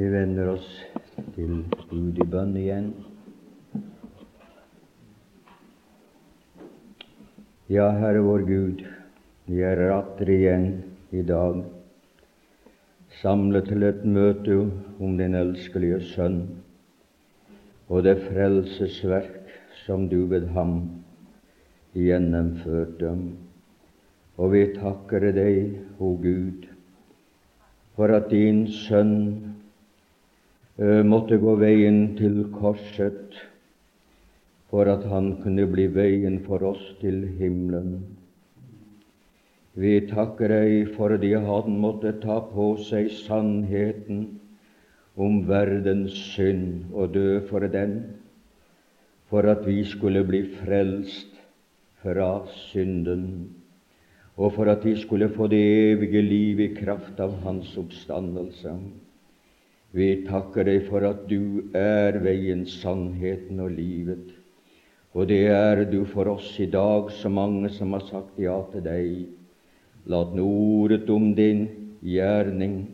Vi vender oss til Gud i bønn igjen. Ja, Herre vår Gud, vi er atter igjen i dag samlet til et møte om din elskelige Sønn og det frelsesverk som du ved ham gjennomførte. Og vi takker deg, o Gud, for at din Sønn måtte gå veien til korset for at han kunne bli veien for oss til himmelen. Vi takker deg fordi han måtte ta på seg sannheten om verdens synd og dø for den, for at vi skulle bli frelst fra synden, og for at vi skulle få det evige liv i kraft av Hans oppstandelse. Vi takker deg for at du er veien, sannheten og livet. Og det er du for oss i dag, så mange som har sagt ja til deg. La ordet om din gjerning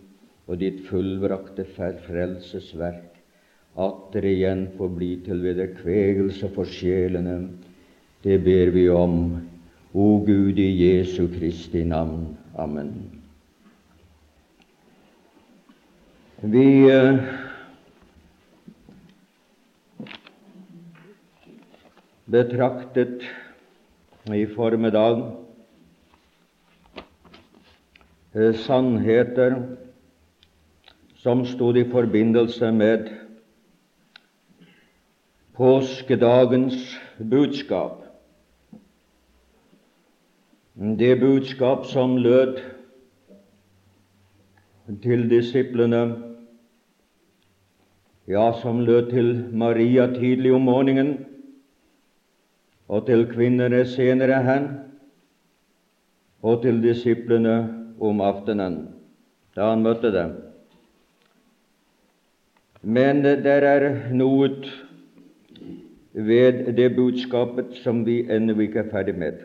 og ditt fullbrakte frelsesverk atter igjen få bli til vederkvegelse for sjelene. Det ber vi om, o Gud i Jesu Kristi navn. Amen. Vi eh, betraktet i formiddag eh, sannheter som stod i forbindelse med påskedagens budskap. Det budskap som lød til disiplene ja, som lød til Maria tidlig om morgenen og til kvinnene senere hen, og til disiplene om aftenen, da han møtte dem. Men det er noe ved det budskapet som vi ennå ikke er ferdig med.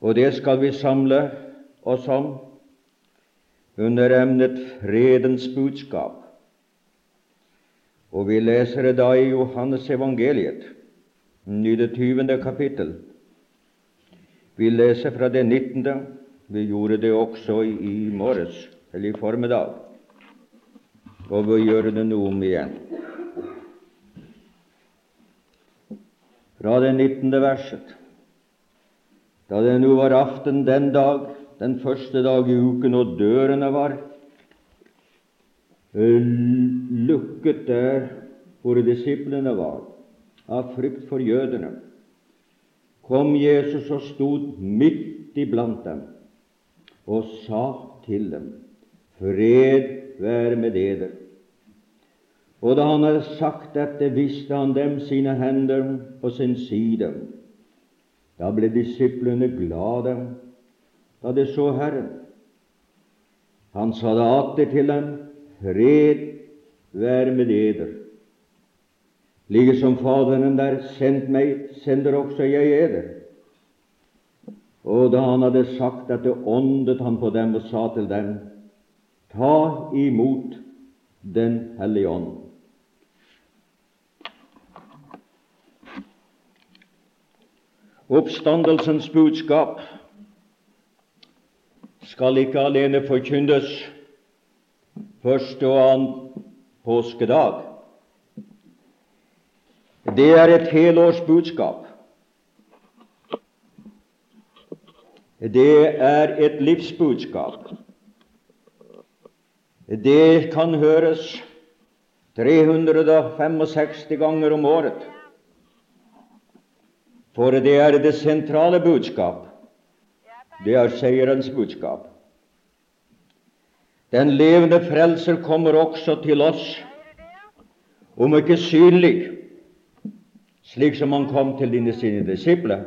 Og det skal vi samle oss om under emnet fredens budskap. Og vi leser det da i Johannes evangeliet, det tyvende kapittel. Vi leser fra det nittende. Vi gjorde det også i, morges, eller i formiddag. Og vi gjør det nå om igjen. Fra det nittende verset. Da det nå var aften den dag, den første dag i uken, og dørene var lukket der hvor disiplene var, av frykt for jødene, kom Jesus og stod midt iblant dem og sa til dem, Fred være med dere. Og da han hadde sagt dette, viste han dem sine hender og sin side. Da ble disiplene glade da de så Herren. Han sa det atter til dem, Fred være med eder. Like som Faderen der sendt meg, sender også jeg eder. Og da han hadde sagt dette, åndet han på dem og sa til dem, Ta imot Den hellige ånd. Oppstandelsens budskap skal ikke alene forkynnes første og annen påskedag. Det er et helårsbudskap. Det er et livsbudskap. Det kan høres 365 ganger om året, for det er det sentrale budskap. Det er seierens budskap. Den levende Frelser kommer også til oss, om ikke synlig, slik som han kom til sine disipler.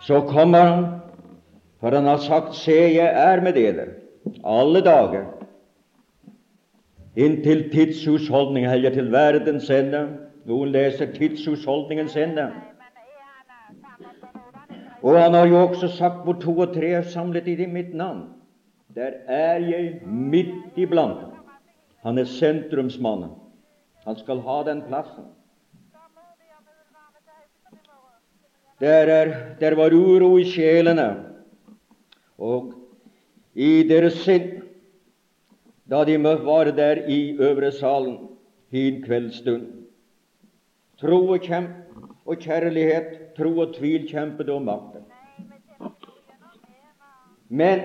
Så kommer han, for han har sagt, Se, jeg er med dere alle dager, inntil tidshusholdningen, eller til verdens ende. Noen leser tidshusholdningens ende. Og han har jo også sagt hvor to og tre er samlet i mitt navn, der er jeg midt iblant. Han er sentrumsmannen. Han skal ha den plassen. Der, er, der var uro i sjelene og i deres sinn da de var der i øvre salen hin kveldsstund. Tro og, kjemp, og kjærlighet, tro og tvil kjempet om makten. Men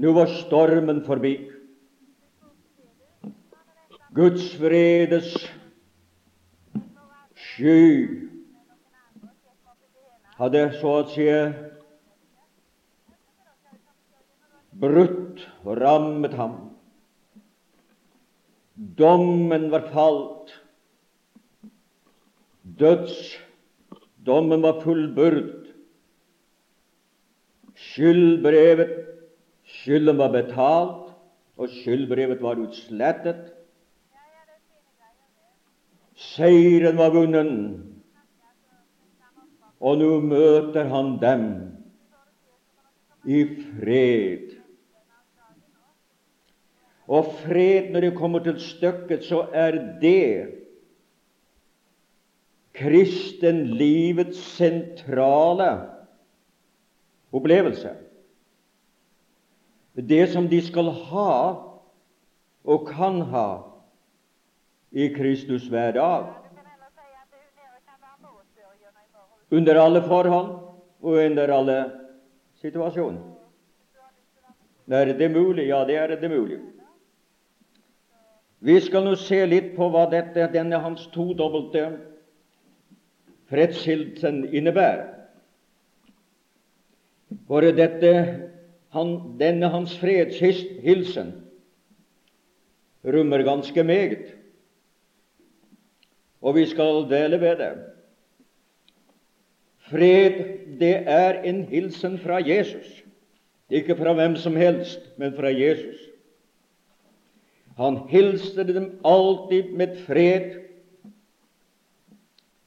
nå var stormen forbi. Guds vredes sky hadde så å si brutt og rammet ham. Dommen var falt. Dødsdommen var fullbyrd. Skyldbrevet, skylden var betalt, og skyldbrevet var utslettet. Seieren var vunnen, og nå møter han dem i fred. Og fred, når det kommer til stykket, så er det kristenlivets sentrale opplevelse. Det som de skal ha og kan ha i Kristus hver dag. Under alle forhold og under alle situasjoner. Er det mulig? Ja, det er det mulig. Vi skal nå se litt på hva dette, denne hans todobbelte fredshilsen innebærer. For dette, han, denne hans fredshilsen rommer ganske meget, og vi skal dele ved det. Fred, det er en hilsen fra Jesus, ikke fra hvem som helst, men fra Jesus. Han hilste dem alltid med fred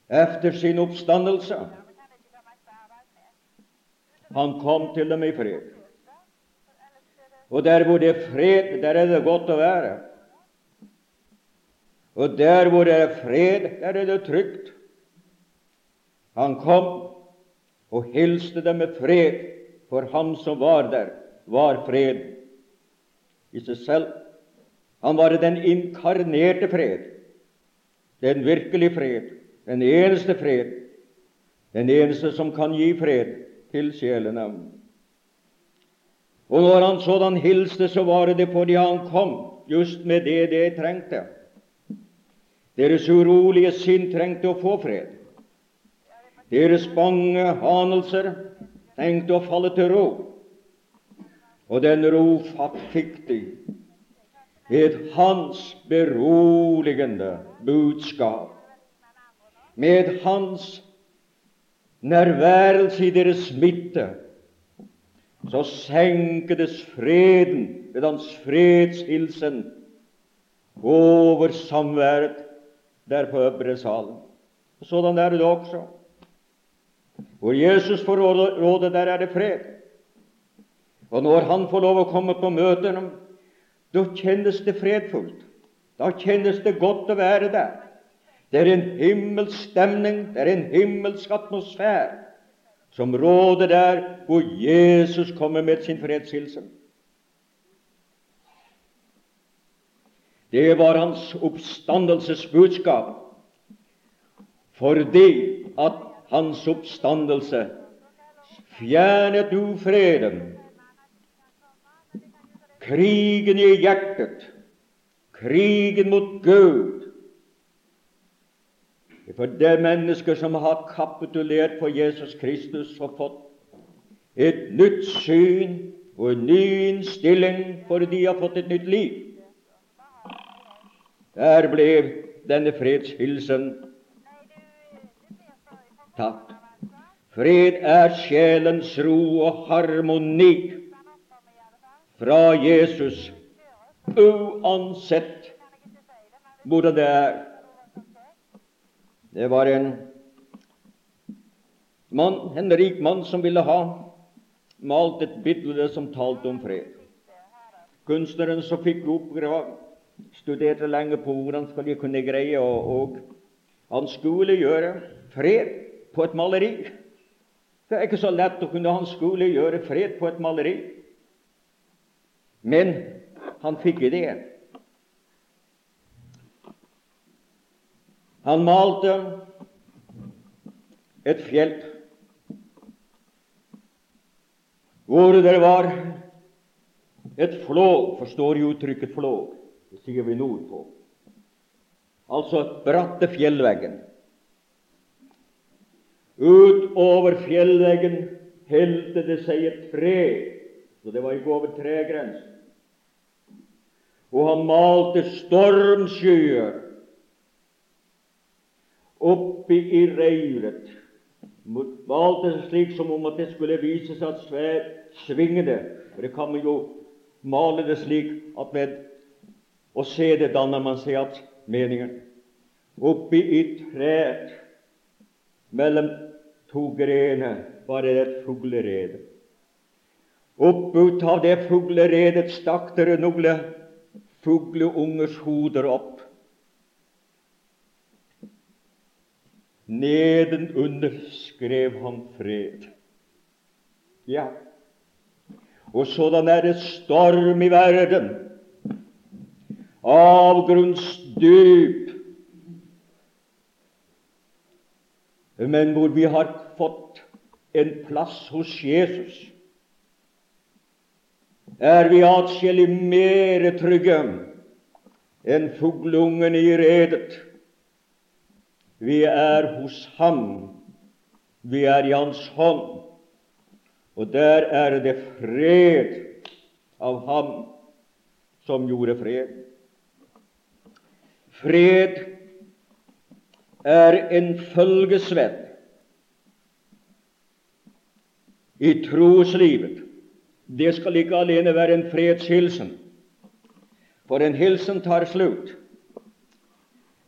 efter sin oppstandelse. Han kom til dem i fred. Og der hvor det er fred, der er det godt å være. Og der hvor det er fred, der er det trygt. Han kom og hilste dem med fred, for han som var der, var fred i seg selv. Han var den inkarnerte fred, den virkelige fred, den eneste fred, den eneste som kan gi fred til sjelene. Og når han sådan hilste, så var det fordi han kom just med det de trengte. Deres urolige sinn trengte å få fred. Deres bange anelser trengte å falle til ro. Og den ro fikk de ved Hans beroligende budskap, med Hans nærværelse i deres midte, så senkedes freden ved Hans fredshilsen over samværet der på øvre salen. Sådan er det også. Hvor Jesus får råde, der er det fred. Og når han får lov å komme på møtene da kjennes det fredfullt. Da kjennes det godt å være der. Det er en himmelsk stemning, det er en himmelsk atmosfære som råder der hvor Jesus kommer med sin fredshilsen. Det var hans oppstandelsesbudskap, fordi at hans oppstandelse fjernet ufreden krigen i hjertet, krigen mot Gud. For det mennesket som har kapitulert for Jesus Kristus og fått et nytt syn og en ny innstilling fordi de har fått et nytt liv. Der ble denne fredshilsen tatt. Fred er sjelens ro og harmoni fra Jesus, uansett hvordan det er. Det var en mann, en rik mann som ville ha malt et bilde som talte om fred. Kunstneren som fikk opera, studerte lenge på hvordan skal de kunne greie og, og han skulle gjøre fred på et maleri. Det er ikke så lett å kunne han skulle gjøre fred på et maleri. Men han fikk ideen. Han malte et fjell hvor det var et flåg, forstår jo uttrykket flåg, det sier vi nordpå, altså bratte fjellveggen. Utover fjellveggen helte det seg et tre, så det var ikke over tregrensen. Og han malte stormskyer oppi i reiret. Valgte det slik som om at det skulle vise seg at sverd svingende. For det kan man jo male det slik at med å se det danner man seg at meningen. Oppi i treet mellom to grener var det et fuglerede. Opput av det fugleredet stakk det noen fugleungers hoder opp. Nedenunder skrev han fred. Ja, og sådan er det storm i verden, avgrunnsdyp, men hvor vi har fått en plass hos Jesus, er vi atskillig mere trygge enn fugleungene i redet. Vi er hos Ham, vi er i Hans hånd, og der er det fred av Ham som gjorde fred. Fred er en følgesvenn i troslivet. Det skal ikke alene være en fredshilsen, for en hilsen tar slutt.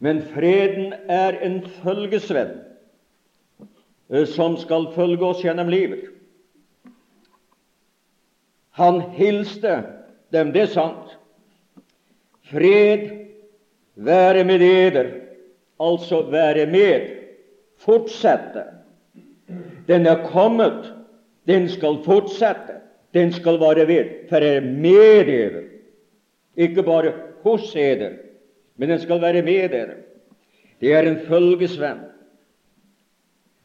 Men freden er en følgesvenn eh, som skal følge oss gjennom livet. Han hilste dem, det er sant. Fred være med eder, altså være med, fortsette. Den er kommet, den skal fortsette, den skal være ved, for er med eder. Ikke bare hos eder, men den skal være med dere. Det er en følgesvenn.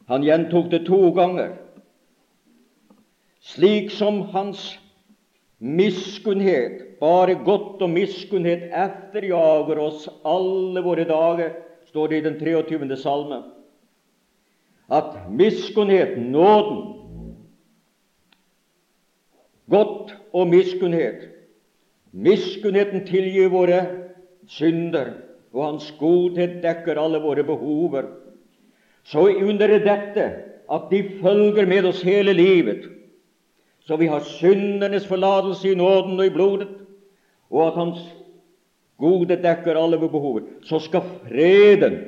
Han gjentok det to ganger. Slik som hans miskunnhet, bare godt og miskunnhet etterjager oss alle våre dager, står det i den 23. salme. At miskunnhet, nåden, godt og miskunnhet Miskunnheten tilgir våre synder, og Hans godhet dekker alle våre behover. Så under dette at de følger med oss hele livet, så vi har syndernes forlatelse i nåden og i blodet, og at Hans gode dekker alle våre behover, så skal freden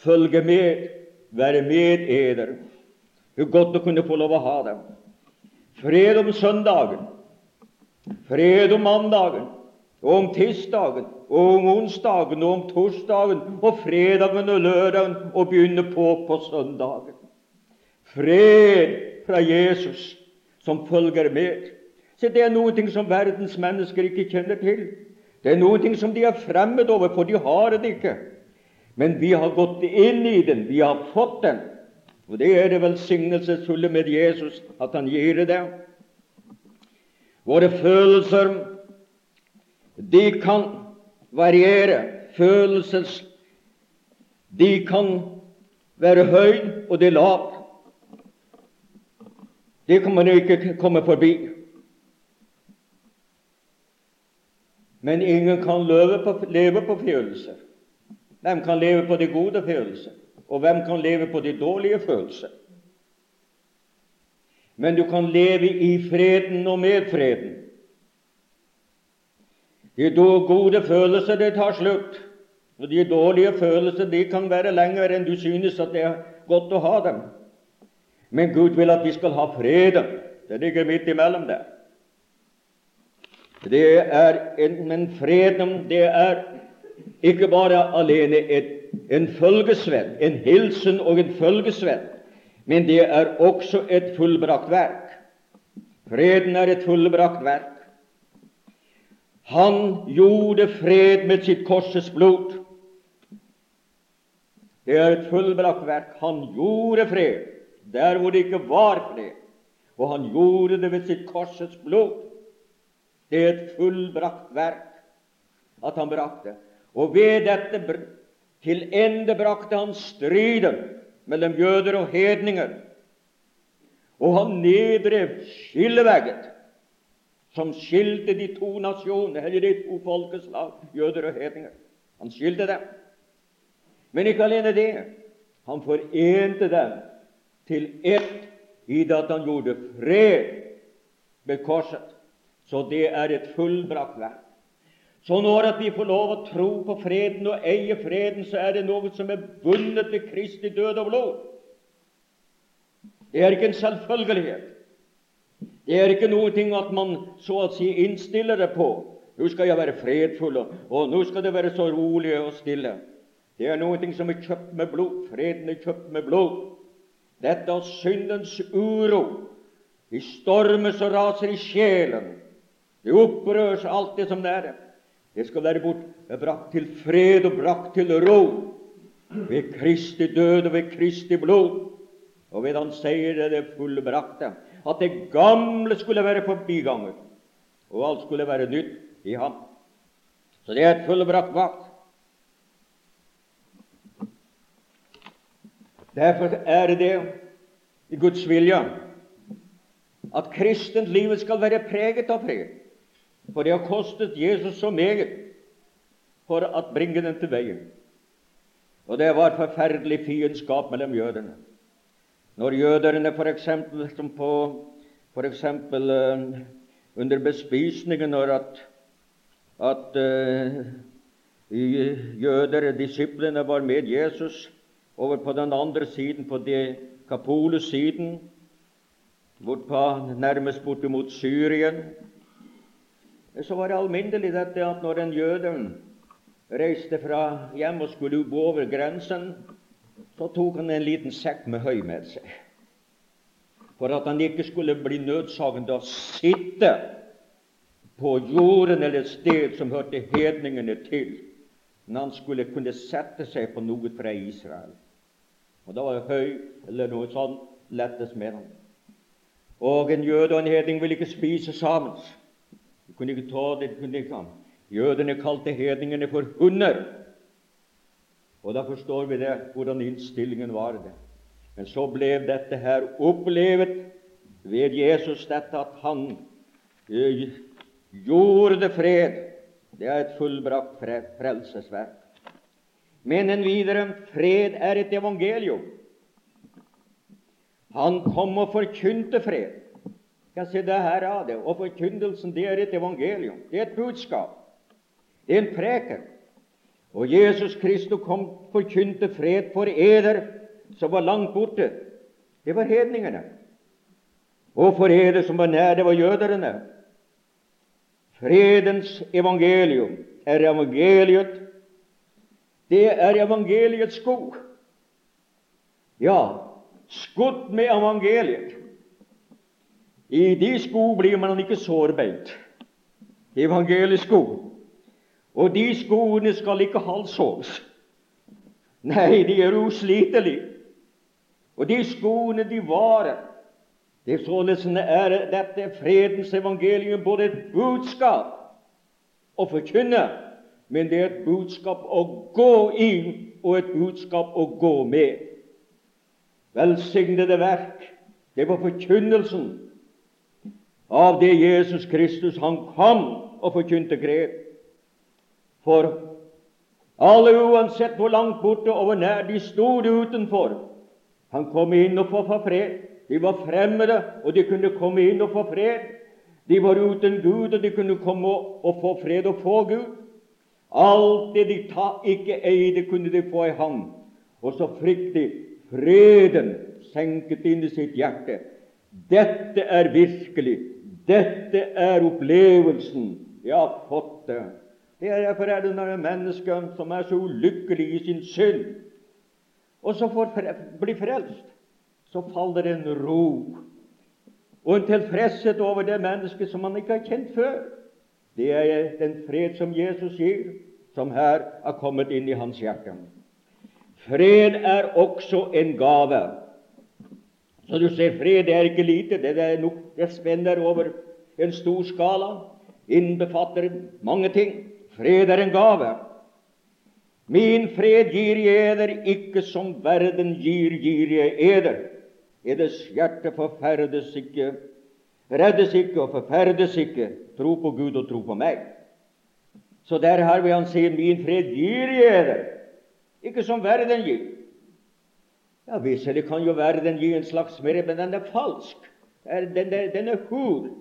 følge med, være med eder. Er godt å kunne få lov å ha dem. Fred om søndagen, fred om mandagen, og om tirsdagen, og om onsdagen, og om torsdagen, og fredagen og lørdagen, og begynne på på søndagen. Fred fra Jesus som følger med. Se, Det er noe som verdens mennesker ikke kjenner til. Det er noe som de er fremmed over, for de har det ikke. Men vi har gått inn i den, vi har fått den. Og det er det velsignelsesfulle med Jesus, at han gir det. Våre følelser de kan variere. Følelses De kan være høy, og de lav. Det kan man ikke komme forbi. Men ingen kan leve på, leve på følelser. Hvem kan leve på de gode følelser? Og hvem kan leve på de dårlige følelser? Men du kan leve i freden og med freden. De gode følelser det tar slutt. Og de dårlige følelser de kan være lenger enn du synes at det er godt å ha dem. Men Gud vil at vi skal ha freden. Det ligger midt imellom der. Det er en, men freden, det er ikke bare alene et, en følgesvenn, en hilsen og en følgesvenn, men det er også et fullbrakt verk. Freden er et fullbrakt verk. Han gjorde fred med sitt korses blod. Det er et fullbrakt verk. Han gjorde fred der hvor det ikke var fred, og han gjorde det ved sitt korses blod. Det er et fullbrakt verk at han brakte. Og ved dette til ende brakte han striden mellom jøder og hedninger. Og han nedrev skillevegget som skilte de to nasjoner, eller de to folkeslag, jøder og hedninger. Han skilte dem. Men ikke alene det. Han forente dem til ett i det at han gjorde fred med korset. Så det er et fullbrakt verk. Så når at vi får lov å tro på freden og eie freden, så er det noe som er bundet til Kristi død og blod. Det er ikke en selvfølgelighet. Det er ikke noe ting at man så å si innstiller det på. Nå skal jeg være fredfull, og, og nå skal det være så rolig og stille. Det er noe ting som er kjøpt med blod. Freden er kjøpt med blod. Dette er syndens uro. I stormer som raser i sjelen. Det opprørs alt det som det er. Det skal være bort, brakt til fred og brakt til ro ved Kristi død og ved Kristi blod. Og ved han sier det det fullbrakte, at det gamle skulle være forbiganger, og alt skulle være nytt i ham. Så det er et fullbrakt vakt. Derfor er det i Guds vilje at kristent livet skal være preget av fred. For det har kostet Jesus så meget for å bringe den til veien. Og det var forferdelig fiendskap mellom jødene. Når jøderne f.eks. på eksempel, uh, under bespisningen når at, at uh, jøder, disiplene, var med Jesus over på den andre siden, på de Kapoles-siden, bortpå, nærmest bortimot Syrien, så var det alminnelig dette at når en jøde reiste fra hjem og skulle gå over grensen, så tok han en liten sekk med høy med seg, for at han ikke skulle bli nødsagen til å sitte på jorden eller et sted som hørte hedningene til, men han skulle kunne sette seg på noe fra Israel. Og da var det høy eller noe sånt lettest med ham. Og en jøde og en hedning ville ikke spise sammen. De kunne ikke ta det. de kunne ikke. Jødene kalte hedningene for hunder. Og da forstår vi det, hvordan innstillingen var det. Men så ble dette her opplevet ved Jesus, dette at han eh, gjorde fred. Det er et fullbrakt frelsesverk. Men en videre fred er et evangelium. Han kom og forkynte fred. Jeg ser det her av det. Og forkynnelsen det er et evangelium. Det er et budskap. Det er en preken. Og Jesus Kristus kom forkynte fred for eder som var langt borte. Det var hedningene. Og for eder som var nær, det var jøderne. Fredens evangelium er evangeliet. Det er evangeliets skog. Ja, skutt med evangeliet. I de sko blir man ikke sårbeint. Evangelisk sko. Og de skoene skal ikke halshogges. Nei, de er uslitelige. Og de skoene, de varer. Det er således er dette fredens evangelium både et budskap å forkynne, men det er et budskap å gå inn og et budskap å gå med. Velsignede verk, det var forkynnelsen av det Jesus Kristus han kom og forkynte grep. For alle, uansett hvor langt borte og hvor nær de stod utenfor, han kom inn og få fred. De var fremmede, og de kunne komme inn og få fred. De var uten Gud, og de kunne komme og få fred og få Gud. Alt det de ikke eide, kunne de få i ham. Og så de freden senket inn i sitt hjerte Dette er virkelig. Dette er opplevelsen. Jeg har fått det. Derfor er det når mennesker som er så ulykkelig i sin synd, og så får bli frelst, så faller det en ro og en tilfredshet over det mennesket som man ikke har kjent før. Det er den fred som Jesus gir, som her har kommet inn i hans hjerte. Fred er også en gave. Så du ser, fred er ikke lite. Det, er nok, det spenner over en stor skala, innbefatter mange ting. Fred er en gave. Min fred gir jeg eder, ikke som verden gir, gir jeg eder. Eders hjerte forferdes ikke, reddes ikke og forferdes ikke. Tro på Gud og tro på meg. Så der har vi han sier, min fred gir jeg eder, ikke som verden gir. Ja, Visselig kan jo verden gi en slags mer, men den er falsk. Den er, den er hul.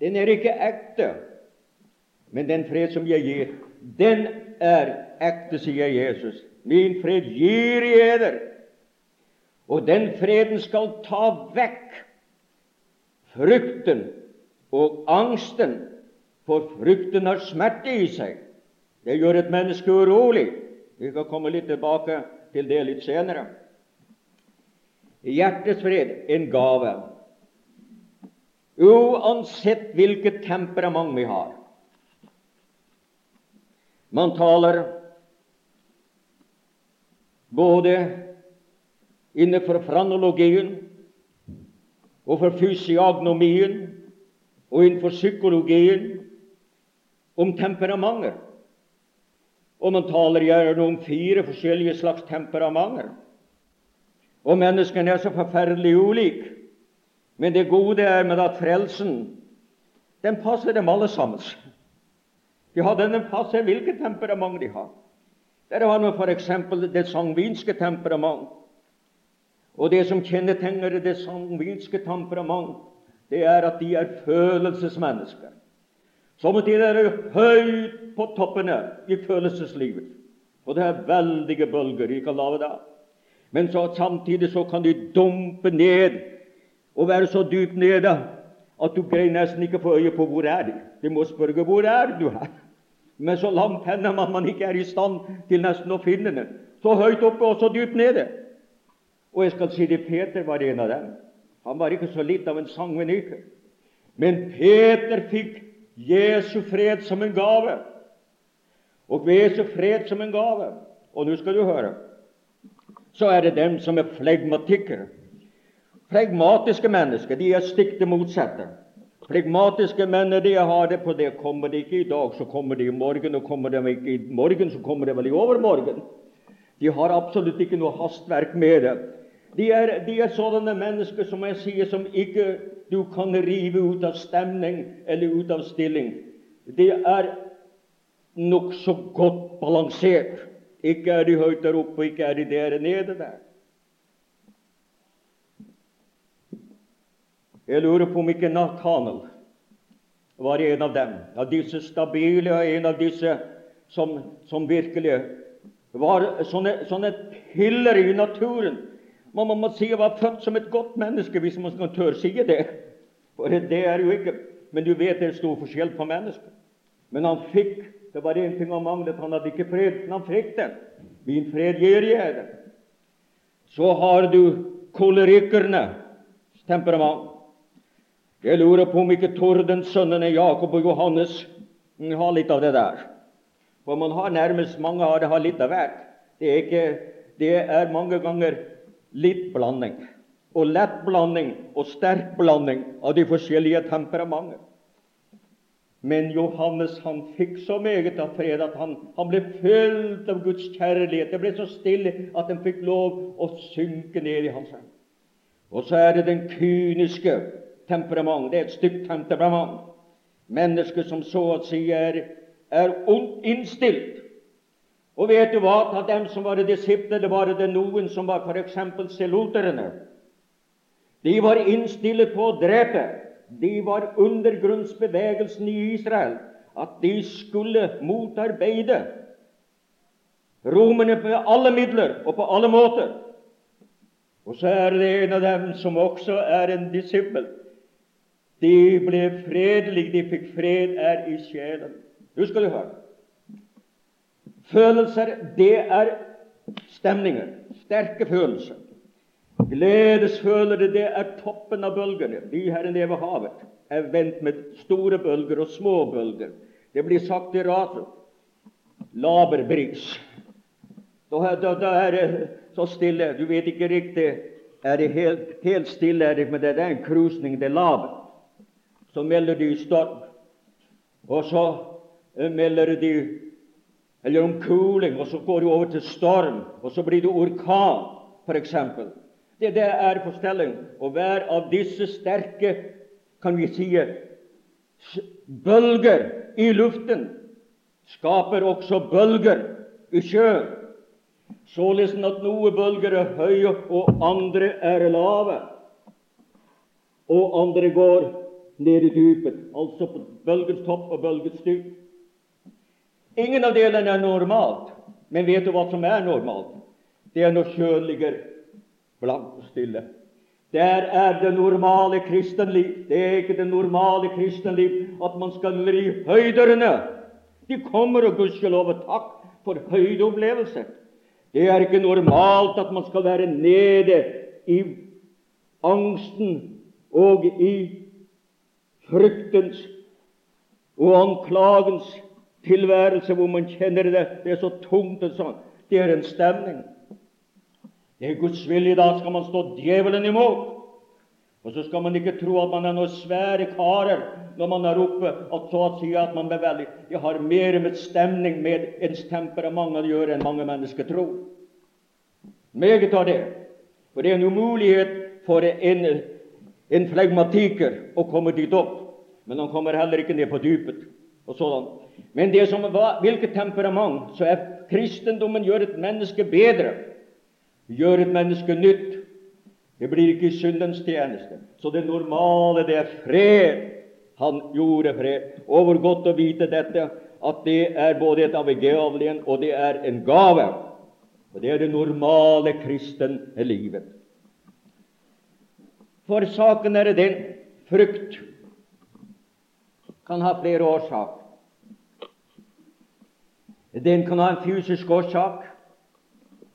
Den er ikke ekte. Men den fred som jeg gir, den er ekte, sier Jesus. Min fred gir jeg eder. Og den freden skal ta vekk frykten og angsten, for frykten har smerte i seg. Det gjør et menneske urolig. Vi kan komme litt tilbake til det litt senere. Hjertets fred en gave. Uansett hvilket temperament vi har. Man taler både innenfor franologien og for fysiognomien og innenfor psykologien om temperamenter. Og man taler gjerne om fire forskjellige slags temperamenter. Og menneskene er så forferdelig ulike. Men det gode er med at frelsen den passer dem alle sammen. Ja, denne passer hvilket temperament de har. Der har man f.eks. det sangvinske temperament. Og det som kjennetegner det sangvinske temperament, det er at de er følelsesmennesker. Sommertid er det høyt på toppene i følelseslivet. Og det er veldige bølger. De kan lage det. Men så samtidig så kan de dumpe ned og være så dypt nede at du greier nesten ikke få øye på hvor er de. Du må spørre hvor er du her. Men så langt hender man man ikke er i stand til nesten å finne den. Så høyt oppe og så dypt nede. Og jeg skal si det, Peter var en av dem. Han var ikke så litt av en sangvenike. Men Peter fikk Jesu fred som en gave. Og Jesu fred som en gave. Og nå skal du høre så er det dem som er flegmatikkere. Flegmatiske mennesker de er stikk det motsatte. Flegmatiske mennene de har det på det. Kommer de ikke i dag, så kommer de i morgen. Og kommer de ikke i morgen, så kommer de vel i overmorgen. De har absolutt ikke noe hastverk med det. De er, de er sånne mennesker som jeg sier, som ikke du kan rive ut av stemning eller ut av stilling. De er nokså godt balansert. Ikke er de høyt der oppe, og ikke er de der nede der. Jeg lurer på om ikke Nathanael var en av dem, av disse stabile, og en av disse som, som virkelig var sånne, sånne piller i naturen. Man må si han var født som et godt menneske, hvis man skal tør si det. For det er jo ikke Men du vet det er stor forskjell på mennesker. Men han fikk det var én ting han manglet. Han hadde ikke fred, men han fikk den. Min fred gir jeg deg. Så har du kolerikernes temperament. Jeg lurer på om ikke Tordens sønnene Jakob og Johannes har litt av det der. For man har nærmest mange av det har litt av hvert. Det er, ikke, det er mange ganger litt blanding. Og lett blanding og sterk blanding av de forskjellige temperamenter. Men Johannes han fikk så meget av fred at han, han ble fylt av Guds kjærlighet. Det ble så stille at han fikk lov å synke ned i hans hånd. Og så er det den kyniske temperament. Det er et stygt temperament. Mennesker som så å si er, er ondt innstilt. Og vet du hva? Av dem som var disiplene, var det noen som var f.eks. seloterne. De var innstilt på å drepe de var undergrunnsbevegelsen i Israel, at de skulle motarbeide romerne på alle midler og på alle måter. Og så er det en av dem som også er en disippel. De ble fredelige, de fikk fred er i sjelen. Nå skal du høre. Følelser, det er stemninger. Sterke følelser. Gledesfølere, det er toppen av bølgene. De her nede ved havet er vendt med store bølger og små bølger. Det blir sagt i radio. Laber bris. Da, da, da, er det så stille. Du vet ikke riktig er det helt, helt stille, er det, men det er en krusning, det er laber. Så melder de storm. Og så eh, melder de eller om kuling, og så går det over til storm, og så blir det orkan, f.eks. Det, det er forstelling. Og hver av disse sterke, kan vi si, bølger i luften skaper også bølger i sjøen. Således at noen bølger er høye, og andre er lave. Og andre går ned i dypet, altså på bølgens topp og bølgens dyp. Ingen av delene er normalt. Men vet du hva som er normalt? Det er når sjøen ligger blank og stille. Der er det normale kristenliv. Det er ikke det normale kristenliv at man skal i høyderne. De kommer, og gudskjelov og takk for høydeopplevelse. Det er ikke normalt at man skal være nede i angsten og i fryktens og anklagens tilværelse hvor man kjenner det det er så tungt og sånn. Det er en stemning. Det er Guds vilje. Da skal man stå djevelen imot. Og så skal man ikke tro at man er noen svære karer når man er oppe, og så å si at man bevelger. Jeg har mer med stemning, med ens temperament å gjøre enn mange mennesker tror. Meget av det. For det er en umulighet for en, en flegmatiker og kommer dit opp. Men han kommer heller ikke ned på dypet. og sånn. Men det som var, hvilket temperament, så er kristendommen gjør et menneske bedre, gjør et menneske nytt. Det blir ikke i syndens tjeneste. Så det normale, det er fred. Han gjorde fred. Og hvor godt å vite dette, at det er både et avgavelig og det er en gave. Og det er det normale kristne livet. For saken er den frykt kan ha flere årsaker. Den kan ha en fysisk årsak.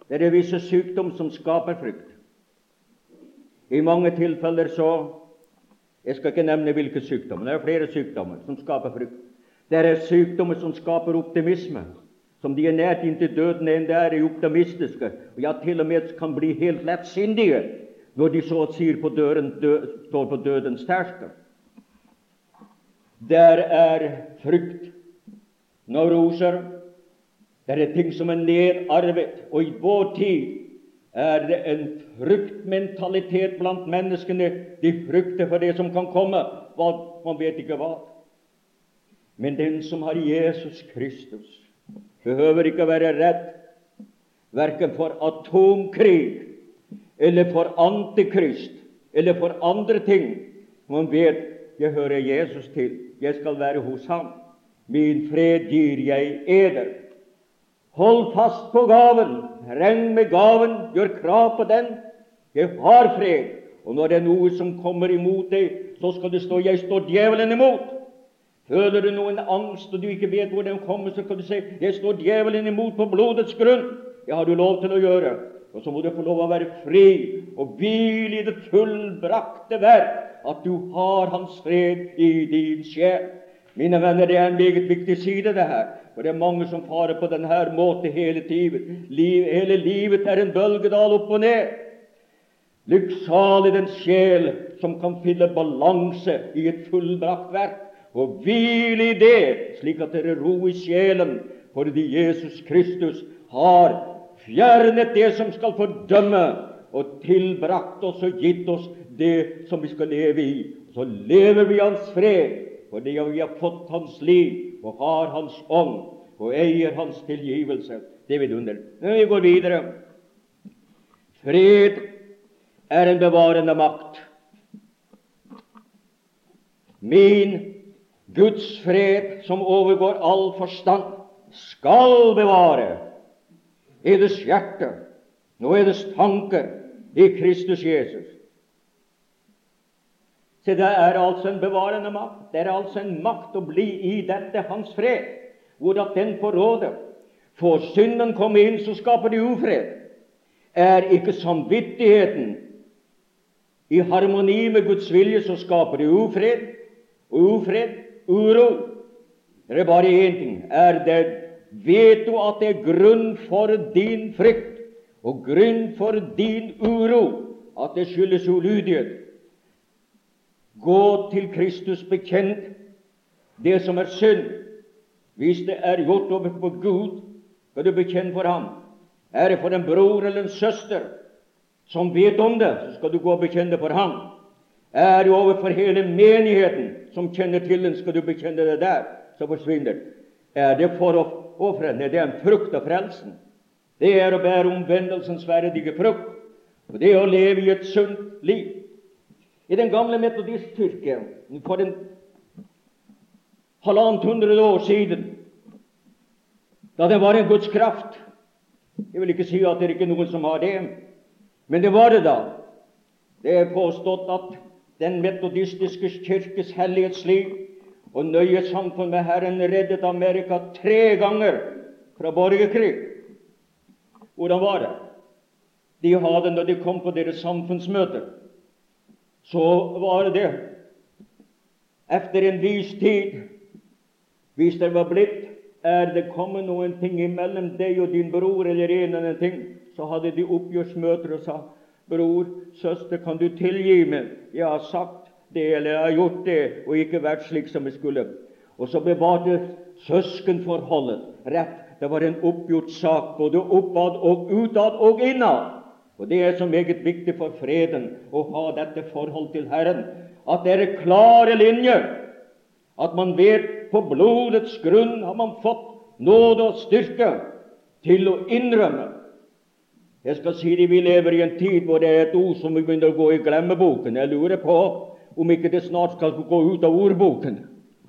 Det er visse sykdom som skaper frykt. I mange tilfeller så Jeg skal ikke nevne hvilke sykdommer. Det er flere sykdommer som skaper frykt. Det er sykdommer som skaper optimisme, som de er nært inntil døden enn det er optimistiske, og ja, til og med kan bli helt lettsindige når de så sier på døren, dø, står på dødens terskel. Der er frykt, neuroser, det er ting som er nedarvet, og i vår tid er det en fryktmentalitet blant menneskene. De frykter for det som kan komme. Man vet ikke hva. Men den som har Jesus Kristus, behøver ikke være redd verken for atomkrig eller for antikrist eller for andre ting. Man vet jeg hører Jesus til. Jeg skal være hos ham. Min fred gir jeg eder. Hold fast på gaven. Regn med gaven. Gjør krav på den. Jeg har fred. Og når det er noe som kommer imot deg, så skal det stå 'Jeg står djevelen imot'. Føler du noen angst og du ikke vet hvor den kommer, så kan du si 'Jeg står djevelen imot på blodets grunn'. Det har du lov til å gjøre. Og så må du få lov å være fri og hvile i det fullbrakte verk, at du har Hans fred i din sjel. Mine venner, det er en meget viktig side, det her. For det er mange som farer på denne måten hele tiden. Liv, hele livet er en bølgedal opp og ned. Lykksalig den sjel som kan finne balanse i et fullbrakt verk, og hvile i det, slik at det er ro i sjelen, fordi Jesus Kristus har fjernet det som skal fordømme, og tilbrakt oss og gitt oss det som vi skal leve i. Så lever vi i Hans fred, fordi vi har fått Hans liv og har Hans ånd og eier Hans tilgivelse. Det er vidunderlig. Vi går videre. Fred er en bevarende makt. Min Guds fred, som overgår all forstand, skal bevare eders hjerte og eders tanker i Kristus Jesus. Se, det er altså en bevarende makt. Det er altså en makt å bli i dette Hans fred, hvor at den får råde. Får synden komme inn, så skaper det ufred. Er ikke samvittigheten i harmoni med Guds vilje, så skaper det ufred. Ufred, uro. Det er bare én ting. Er det Vet du at det er grunn for din frykt og grunn for din uro at det skyldes ulydighet? Gå til Kristus bekjent det som er synd. Hvis det er gjort over på Gud, skal du bekjenne for ham. Er det for en bror eller en søster som vet om det, så skal du gå og bekjenne det for ham. Er det overfor hele menigheten som kjenner til den, skal du bekjenne det der, så forsvinner Er det for å ofre? Nei, det er en frukt av frelsen. Det er å bære omvendelsens verdige frukt, og det er å leve i et sunt liv. I den gamle metodistkirke for en halvannet hundre år siden, da det var en Guds kraft Jeg vil ikke si at det er ikke noen som har det, men det var det da. Det er påstått at den metodistiske kirkes hellighetsliv og nøye samfunn med Herren reddet Amerika tre ganger fra borgerkrig. Hvordan var det? De hadde, når de kom på deres samfunnsmøter, så var det etter en viss tid Hvis det var blitt er det kommet noen ting imellom deg og din bror, eller en eller annen ting, så hadde de oppgjørsmøter og sa Bror, søster, kan du tilgi meg? Jeg har sagt det, eller jeg har gjort det, og ikke vært slik som jeg skulle. Og så bevarte søskenforholdet rett. Det var en oppgjort sak både oppad og utad og innad. Og Det er så meget viktig for freden å ha dette forhold til Herren, at det er klare linjer, at man vet på blodets grunn har man fått nåde og styrke til å innrømme. Jeg skal si det, Vi lever i en tid hvor det er et ord som vi begynner å gå i glemmeboken. Jeg lurer på om ikke det snart skal gå ut av ordboken.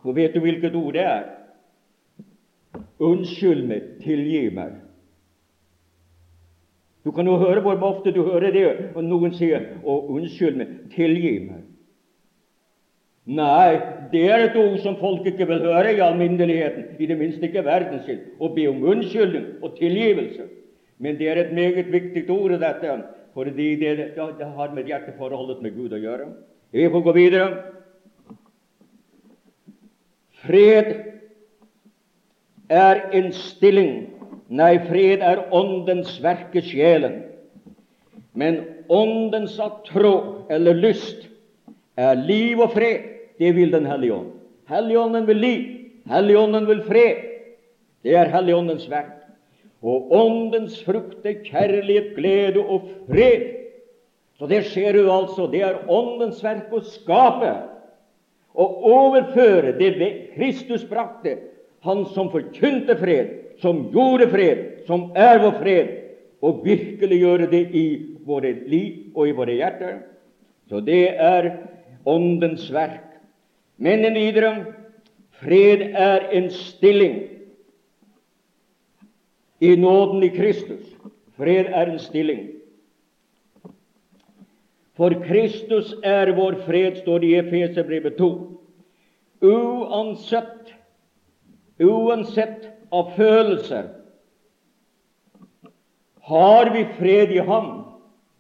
Og vet du hvilket ord det er? Unnskyld meg, tilgi meg. Du kan jo høre hvor ofte du hører det, og noen sier 'Å, unnskyld meg, tilgi meg'. Nei, det er et ord som folk ikke vil høre i alminneligheten, i det minste ikke verden sin, å be om unnskyldning og tilgivelse. Men det er et meget viktig ord, dette, fordi det, det har med hjerteforholdet med Gud å gjøre. Vi får gå videre. Fred er en stilling Nei, fred er Åndens verk i sjelen. Men Åndens tro eller lyst er liv og fred. Det vil Den hellige ånd. Helligånden vil liv. Helligånden vil fred. Det er Helligåndens verk. Og Åndens frukt er kjærlighet, glede og fred. Så det ser du altså. Det er Åndens verk å skape og overføre det Kristus brakte, Han som forkynte fred som gjorde fred, som er vår fred, og virkelig gjøre det i våre liv og i våre hjerter. Så det er Åndens verk. Men videre fred er en stilling i nåden i Kristus. Fred er en stilling. For Kristus er vår fred, står det i Efeserbrevet 2. Uansett, uansett av følelser. Har vi fred i Ham?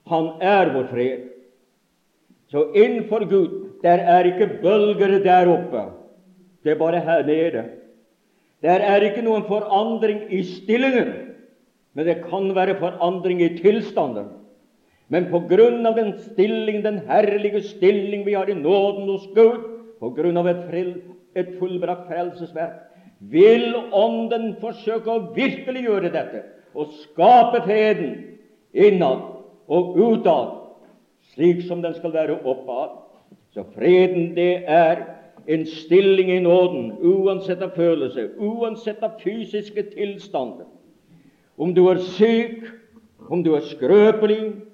Han er vår fred. Så innenfor Gud der er ikke bølger der oppe. Det er bare her nede. Der er ikke noen forandring i stillingen, men det kan være forandring i tilstanden. Men på grunn av den stilling, den herlige stilling vi har i nåden hos Gud, på grunn av et, et fullbrakt frelsesverk, vil Ånden forsøke å virkelig gjøre dette og skape freden innad og utad, slik som den skal være oppad. Så freden, det er en stilling i nåden, uansett av følelse, uansett av fysiske tilstander. Om du er syk, om du er skrøpelig,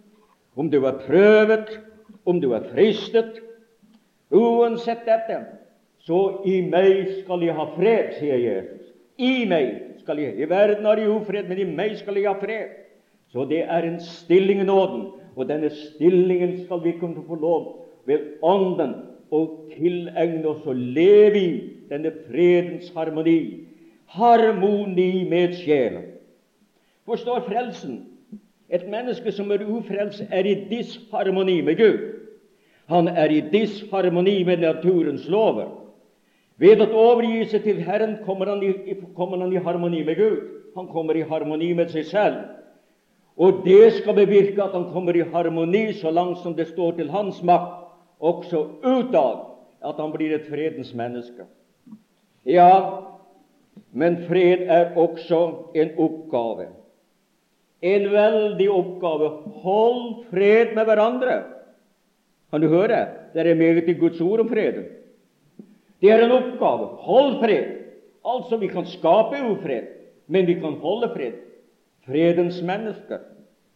om du er prøvet, om du er fristet Uansett dette, så i meg skal jeg ha fred, sier Jesus. I meg skal jeg I verden har jeg ufred, men i meg skal jeg ha fred. Så det er en stilling i nåden. Og denne stillingen skal vi kunne få lov ved Ånden å tilegne oss å leve i denne fredens harmoni. Harmoni med sjelen. Forstår frelsen? Et menneske som er ufrelst, er i disharmoni med Gud. Han er i disharmoni med naturens lover. Ved å overgi seg til Herren kommer han, i, kommer han i harmoni med Gud. Han kommer i harmoni med seg selv. Og det skal bevirke at han kommer i harmoni så langt som det står til hans makt, også utad, at han blir et fredens menneske. Ja, men fred er også en oppgave. En veldig oppgave. Hold fred med hverandre. Kan du høre? Det er meget i Guds ord om freden. Det er en oppgave. Hold fred. Altså, vi kan skape ufred, men vi kan holde fred. Fredens mennesker.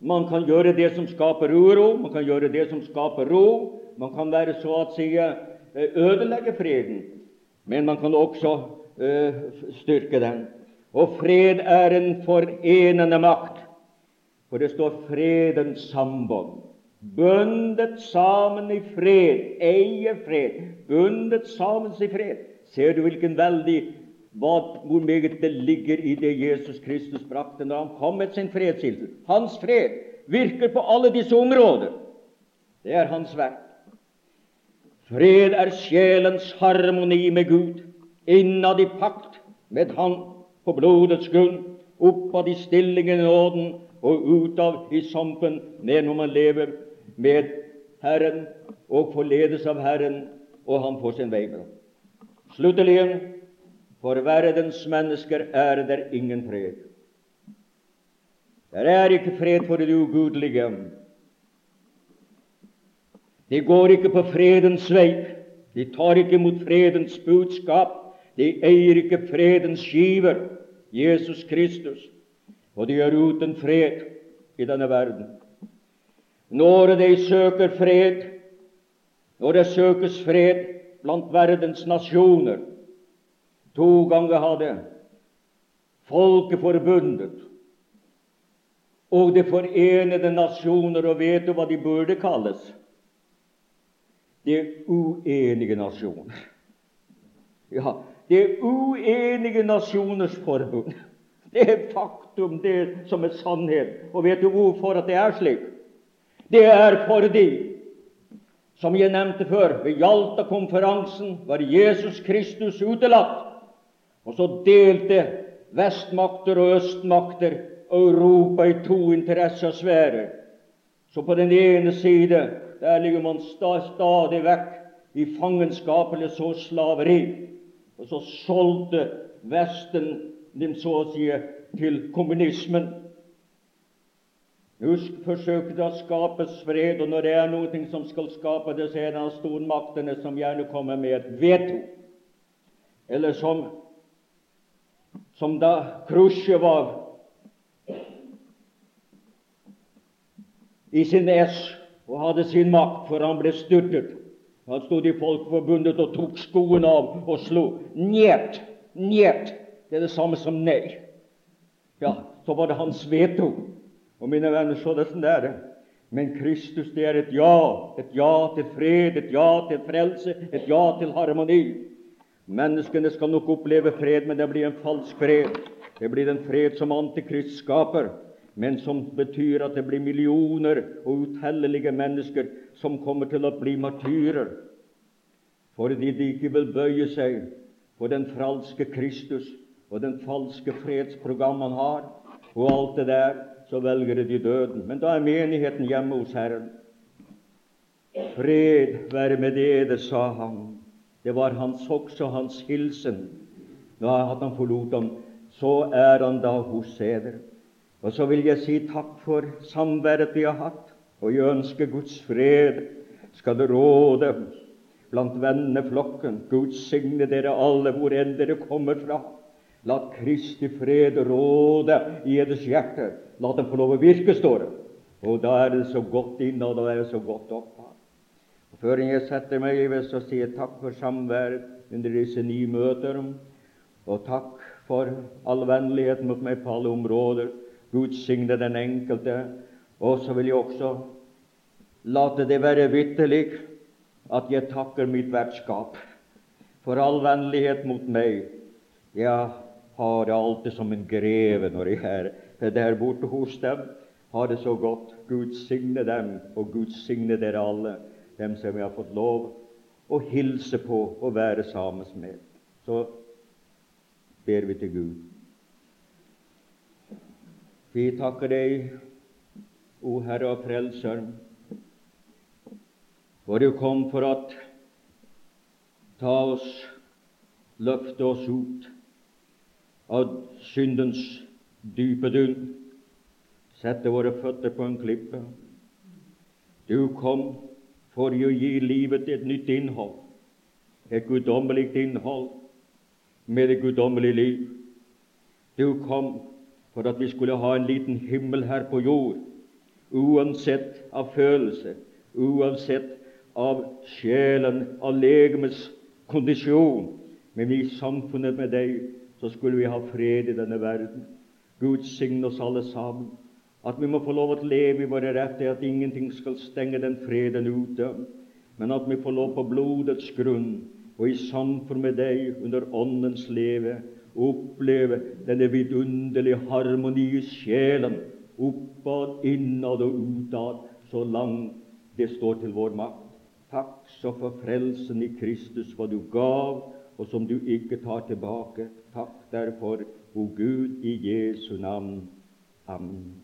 Man kan gjøre det som skaper uro, man kan gjøre det som skaper ro. Man kan være så å si eh, ødelegge freden, men man kan også uh, styrke den. Og fred er en forenende makt, for det står fredens sambånd bundet sammen i fred, eier fred, bundet sammen i fred. Ser du hvilken veldig hva, hvor meget det ligger i det Jesus Kristus brakte når han kom med sin fredshilsen? Hans fred virker på alle disse områder. Det er hans verk. Fred er sjelens harmoni med Gud, innad i pakt med Han på blodets grunn, oppad i stillingen i nåden og utav i sampen ned når man lever med Herren og forledes av Herren, og han får sin vei med ham. Sluttelig, for verdens mennesker er det ingen fred. Det er ikke fred for det ugudelige. De går ikke på fredens vei. De tar ikke imot fredens budskap. De eier ikke fredens skiver, Jesus Kristus. Og de er uten fred i denne verden. Når de søker fred, når det søkes fred blant verdens nasjoner To ganger hadde Folkeforbundet og De forenede nasjoner, og vet du hva de burde kalles? De uenige nasjoner. Ja, De uenige nasjoners forbund. Det er faktum, det som er sannhet. Og vet du hvorfor at det er slik? Det er fordi, som jeg nevnte før, ved Jalta-konferansen var Jesus Kristus utelatt. Og så delte vestmakter og østmakter Europa i to interessesfærer. Så på den ene side der ligger man stadig vekk i fangenskap eller så slaveri. Og så solgte Vesten så å si til kommunismen. Husk, forsøket å skape fred, og når det er noe som skal skape det, så er det stormaktene som gjerne kommer med et veto. Eller som, som da Khrusjtsjov i sin ess og hadde sin makt, for han ble styrtet. Han stod i Folkeforbundet og tok skoene av og slo. Njet, njet. Det er det samme som nei. Ja, så var det hans veto. Og mine venner, så det sånn er det. Men Kristus, det er et ja. Et ja til fred, et ja til frelse, et ja til harmoni. Menneskene skal nok oppleve fred, men det blir en falsk fred. Det blir en fred som Antikrist skaper, men som betyr at det blir millioner og utellelige mennesker som kommer til å bli martyrer fordi de ikke vil bøye seg for den fralske Kristus og den falske fredsprogram han har, og alt det der så velger de døden. Men da er menigheten hjemme hos Herren. Fred være med dere, sa han. Det var hans også hans hilsen. At han forlot ham, så er han da hos eder. Og så vil jeg si takk for samværet vi har hatt, og jeg ønsker Guds fred skal det råde blant venneflokken. Gud signe dere alle hvor enn dere kommer fra. La Kristi fred råde i deres hjerte. La den få lov å virke, står det. Og da er det så godt inne, og da er det så godt oppe. Og Før jeg setter meg, i, så si takk for samværet under disse ni møter. Og takk for all vennlighet mot meg på alle områder. Gud signe den enkelte. Og så vil jeg også late det være vitterlig at jeg takker mitt vertskap for all vennlighet mot meg. Jeg har det alltid som en greve når jeg er der borte hos dem. Har det så godt. Gud signe dem, og Gud signe dere alle, dem som jeg har fått lov å hilse på og være sammen med. Så ber vi til Gud. Vi takker deg, o Herre og Frelser, for du kom for å ta oss, løfte oss ut av syndens dype dun, sette våre føtter på en klippe. Du kom for å gi livet et nytt innhold, et guddommelig innhold med et guddommelig liv. Du kom for at vi skulle ha en liten himmel her på jord, uansett av følelse, uansett av sjelen, av legemets kondisjon. Men i samfunnet med deg så skulle vi ha fred i denne verden. Gud signe oss alle sammen. At vi må få lov å leve i våre retter, at ingenting skal stenge den freden ute. Men at vi får lov på blodets grunn og i samfunn med deg under Åndens leve oppleve denne vidunderlige harmoni i sjelen, oppad, innad og utad, så langt det står til vår makt. Takk så for frelsen i Kristus, hva du gav, og som du ikke tar tilbake. Takk derfor, o Gud, i Jesu navn. Amen.